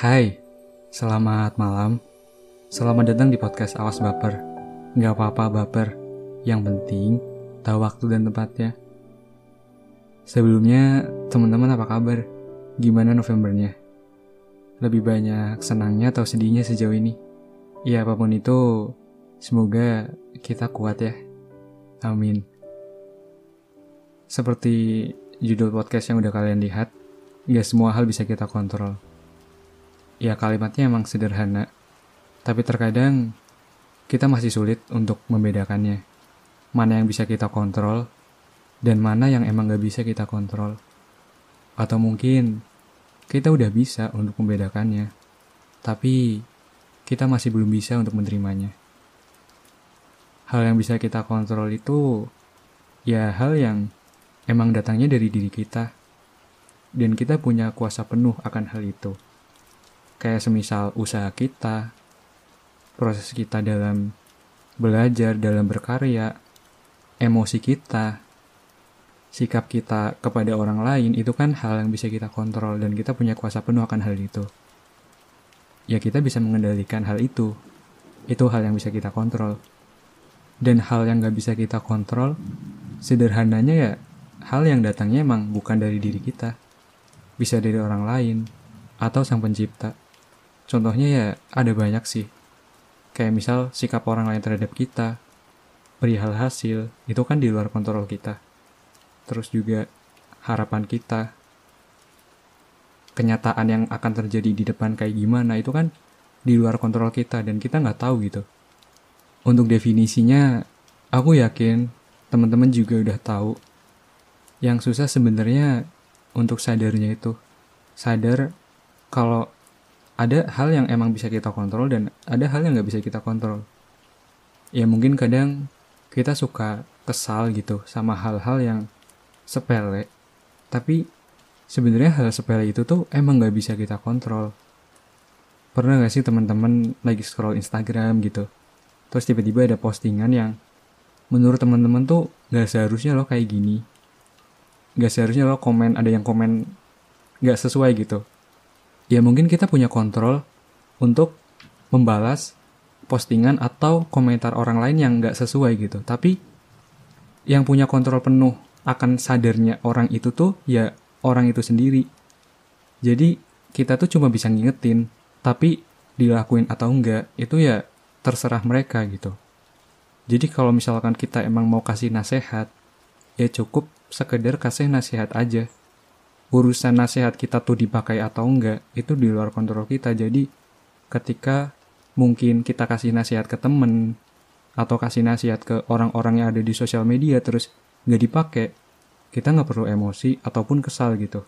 Hai, selamat malam. Selamat datang di podcast Awas Baper. Nggak apa-apa baper, yang penting tahu waktu dan tempatnya. Sebelumnya, teman-teman apa kabar? Gimana Novembernya? Lebih banyak senangnya atau sedihnya sejauh ini? Ya apa pun itu, semoga kita kuat ya. Amin. Seperti judul podcast yang udah kalian lihat, nggak semua hal bisa kita kontrol Ya kalimatnya emang sederhana, tapi terkadang kita masih sulit untuk membedakannya. Mana yang bisa kita kontrol, dan mana yang emang gak bisa kita kontrol. Atau mungkin kita udah bisa untuk membedakannya, tapi kita masih belum bisa untuk menerimanya. Hal yang bisa kita kontrol itu ya hal yang emang datangnya dari diri kita, dan kita punya kuasa penuh akan hal itu kayak semisal usaha kita, proses kita dalam belajar, dalam berkarya, emosi kita, sikap kita kepada orang lain itu kan hal yang bisa kita kontrol dan kita punya kuasa penuh akan hal itu. Ya kita bisa mengendalikan hal itu. Itu hal yang bisa kita kontrol. Dan hal yang gak bisa kita kontrol, sederhananya ya hal yang datangnya emang bukan dari diri kita. Bisa dari orang lain, atau sang pencipta. Contohnya ya ada banyak sih. Kayak misal sikap orang lain terhadap kita, perihal hasil, itu kan di luar kontrol kita. Terus juga harapan kita, kenyataan yang akan terjadi di depan kayak gimana, itu kan di luar kontrol kita dan kita nggak tahu gitu. Untuk definisinya, aku yakin teman-teman juga udah tahu. Yang susah sebenarnya untuk sadarnya itu. Sadar kalau ada hal yang emang bisa kita kontrol dan ada hal yang nggak bisa kita kontrol. Ya mungkin kadang kita suka kesal gitu sama hal-hal yang sepele, tapi sebenarnya hal sepele itu tuh emang nggak bisa kita kontrol. Pernah gak sih teman-teman lagi scroll Instagram gitu, terus tiba-tiba ada postingan yang menurut teman-teman tuh nggak seharusnya lo kayak gini, nggak seharusnya lo komen ada yang komen nggak sesuai gitu ya mungkin kita punya kontrol untuk membalas postingan atau komentar orang lain yang nggak sesuai gitu. Tapi yang punya kontrol penuh akan sadarnya orang itu tuh ya orang itu sendiri. Jadi kita tuh cuma bisa ngingetin, tapi dilakuin atau enggak itu ya terserah mereka gitu. Jadi kalau misalkan kita emang mau kasih nasihat, ya cukup sekedar kasih nasihat aja urusan nasihat kita tuh dipakai atau enggak itu di luar kontrol kita. Jadi ketika mungkin kita kasih nasihat ke temen atau kasih nasihat ke orang-orang yang ada di sosial media terus nggak dipakai kita nggak perlu emosi ataupun kesal gitu.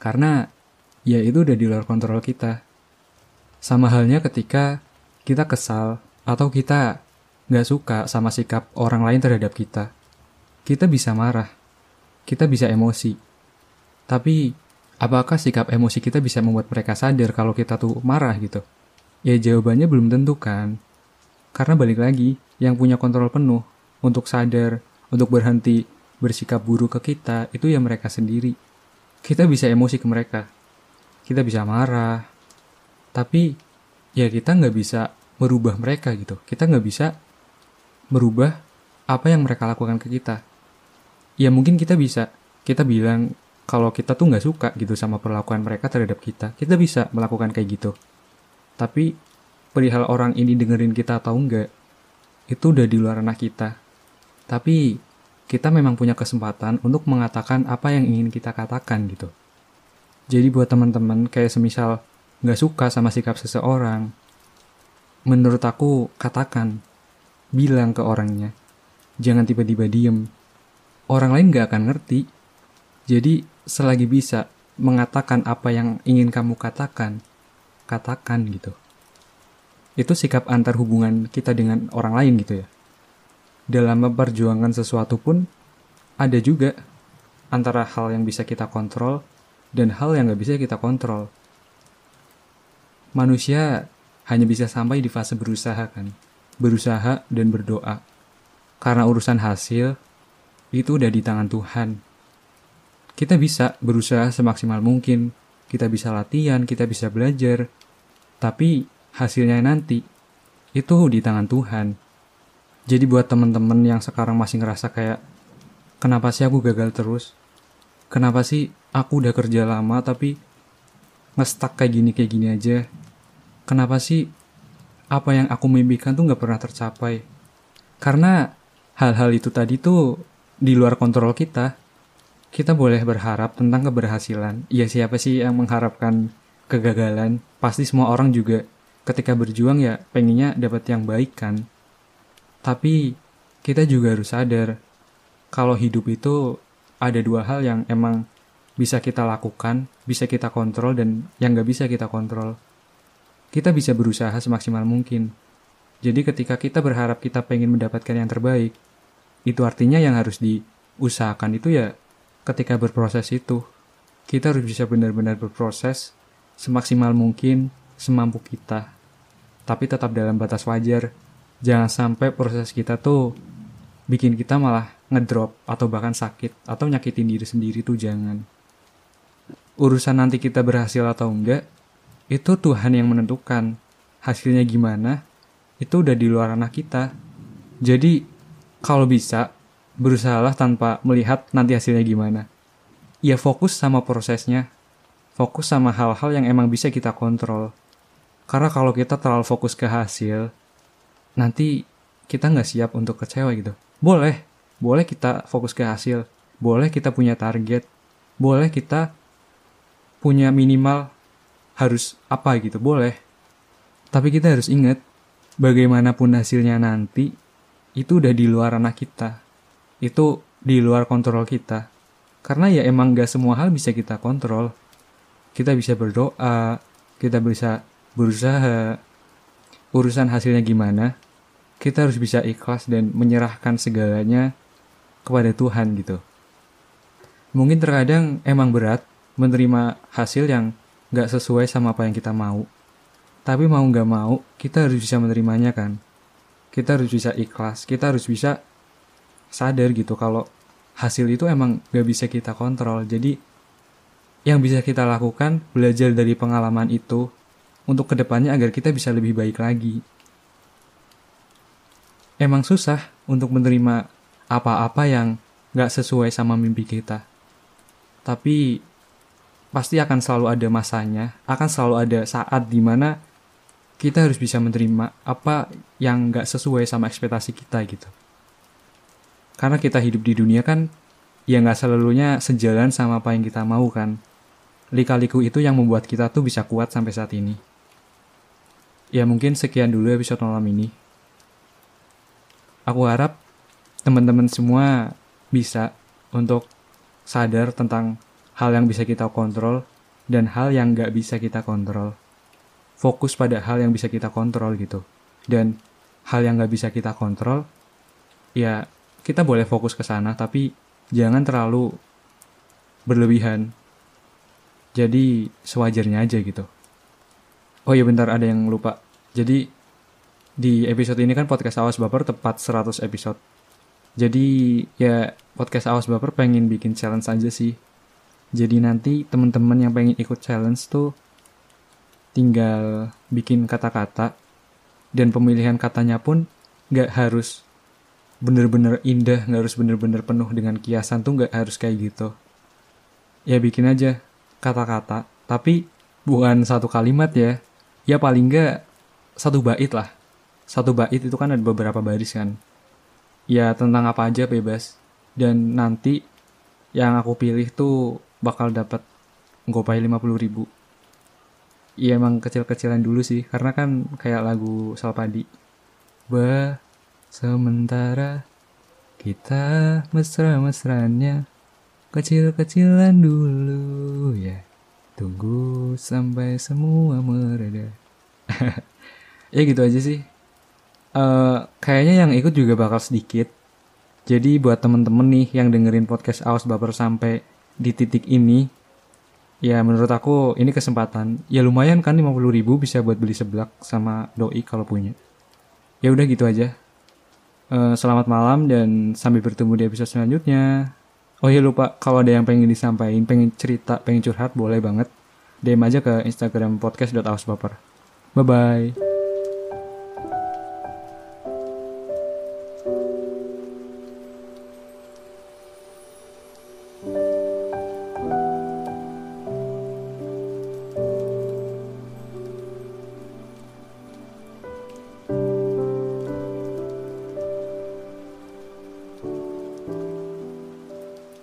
Karena ya itu udah di luar kontrol kita. Sama halnya ketika kita kesal atau kita nggak suka sama sikap orang lain terhadap kita kita bisa marah kita bisa emosi tapi, apakah sikap emosi kita bisa membuat mereka sadar kalau kita tuh marah gitu? Ya jawabannya belum tentu kan. Karena balik lagi, yang punya kontrol penuh untuk sadar, untuk berhenti bersikap buruk ke kita, itu ya mereka sendiri. Kita bisa emosi ke mereka. Kita bisa marah. Tapi, ya kita nggak bisa merubah mereka gitu. Kita nggak bisa merubah apa yang mereka lakukan ke kita. Ya mungkin kita bisa, kita bilang kalau kita tuh nggak suka gitu sama perlakuan mereka terhadap kita, kita bisa melakukan kayak gitu. Tapi perihal orang ini dengerin kita atau enggak, itu udah di luar anak kita. Tapi kita memang punya kesempatan untuk mengatakan apa yang ingin kita katakan gitu. Jadi buat teman-teman kayak semisal nggak suka sama sikap seseorang, menurut aku katakan, bilang ke orangnya, jangan tiba-tiba diem. Orang lain nggak akan ngerti. Jadi selagi bisa mengatakan apa yang ingin kamu katakan, katakan gitu. Itu sikap antar hubungan kita dengan orang lain gitu ya. Dalam memperjuangkan sesuatu pun ada juga antara hal yang bisa kita kontrol dan hal yang nggak bisa kita kontrol. Manusia hanya bisa sampai di fase berusaha kan, berusaha dan berdoa. Karena urusan hasil itu udah di tangan Tuhan kita bisa berusaha semaksimal mungkin, kita bisa latihan, kita bisa belajar. Tapi hasilnya nanti itu di tangan Tuhan. Jadi buat temen-temen yang sekarang masih ngerasa kayak kenapa sih aku gagal terus? Kenapa sih aku udah kerja lama tapi ngestak kayak gini kayak gini aja? Kenapa sih apa yang aku mimpikan tuh nggak pernah tercapai? Karena hal-hal itu tadi tuh di luar kontrol kita. Kita boleh berharap tentang keberhasilan. Ya siapa sih yang mengharapkan kegagalan? Pasti semua orang juga ketika berjuang ya pengennya dapat yang baik kan. Tapi kita juga harus sadar kalau hidup itu ada dua hal yang emang bisa kita lakukan, bisa kita kontrol, dan yang nggak bisa kita kontrol. Kita bisa berusaha semaksimal mungkin. Jadi ketika kita berharap kita pengen mendapatkan yang terbaik, itu artinya yang harus diusahakan itu ya ketika berproses itu. Kita harus bisa benar-benar berproses semaksimal mungkin, semampu kita. Tapi tetap dalam batas wajar. Jangan sampai proses kita tuh bikin kita malah ngedrop atau bahkan sakit atau nyakitin diri sendiri tuh jangan. Urusan nanti kita berhasil atau enggak, itu Tuhan yang menentukan. Hasilnya gimana, itu udah di luar anak kita. Jadi kalau bisa, berusahalah tanpa melihat nanti hasilnya gimana. Ya fokus sama prosesnya, fokus sama hal-hal yang emang bisa kita kontrol. Karena kalau kita terlalu fokus ke hasil, nanti kita nggak siap untuk kecewa gitu. Boleh, boleh kita fokus ke hasil, boleh kita punya target, boleh kita punya minimal harus apa gitu, boleh. Tapi kita harus ingat, bagaimanapun hasilnya nanti, itu udah di luar anak kita. Itu di luar kontrol kita. Karena ya emang gak semua hal bisa kita kontrol. Kita bisa berdoa, kita bisa berusaha. Urusan hasilnya gimana, kita harus bisa ikhlas dan menyerahkan segalanya kepada Tuhan gitu. Mungkin terkadang emang berat menerima hasil yang gak sesuai sama apa yang kita mau. Tapi mau gak mau, kita harus bisa menerimanya kan kita harus bisa ikhlas kita harus bisa sadar gitu kalau hasil itu emang gak bisa kita kontrol. Jadi yang bisa kita lakukan belajar dari pengalaman itu untuk ke depannya agar kita bisa lebih baik lagi. Emang susah untuk menerima apa-apa yang gak sesuai sama mimpi kita. Tapi pasti akan selalu ada masanya akan selalu ada saat di mana kita harus bisa menerima apa yang nggak sesuai sama ekspektasi kita gitu. Karena kita hidup di dunia kan ya nggak selalunya sejalan sama apa yang kita mau kan. Lika-liku itu yang membuat kita tuh bisa kuat sampai saat ini. Ya mungkin sekian dulu episode malam ini. Aku harap teman-teman semua bisa untuk sadar tentang hal yang bisa kita kontrol dan hal yang nggak bisa kita kontrol fokus pada hal yang bisa kita kontrol gitu. Dan hal yang nggak bisa kita kontrol, ya kita boleh fokus ke sana, tapi jangan terlalu berlebihan. Jadi sewajarnya aja gitu. Oh iya bentar ada yang lupa. Jadi di episode ini kan podcast Awas Baper tepat 100 episode. Jadi ya podcast Awas Baper pengen bikin challenge aja sih. Jadi nanti teman-teman yang pengen ikut challenge tuh tinggal bikin kata-kata dan pemilihan katanya pun nggak harus bener-bener indah, nggak harus bener-bener penuh dengan kiasan tuh nggak harus kayak gitu. Ya bikin aja kata-kata, tapi bukan satu kalimat ya. Ya paling nggak satu bait lah. Satu bait itu kan ada beberapa baris kan. Ya tentang apa aja bebas. Dan nanti yang aku pilih tuh bakal dapat gopay 50 ribu Iya emang kecil-kecilan dulu sih karena kan kayak lagu Salpadi. Bah sementara kita mesra-mesranya kecil-kecilan dulu ya. Tunggu sampai semua mereda. ya gitu aja sih. Uh, kayaknya yang ikut juga bakal sedikit. Jadi buat temen-temen nih yang dengerin podcast Aus Baper sampai di titik ini, ya menurut aku ini kesempatan ya lumayan kan 50 ribu bisa buat beli seblak sama doi kalau punya ya udah gitu aja Eh, selamat malam dan sampai bertemu di episode selanjutnya. Oh iya lupa, kalau ada yang pengen disampaikan, pengen cerita, pengen curhat, boleh banget. DM aja ke Instagram podcast.ausbaper. Bye-bye.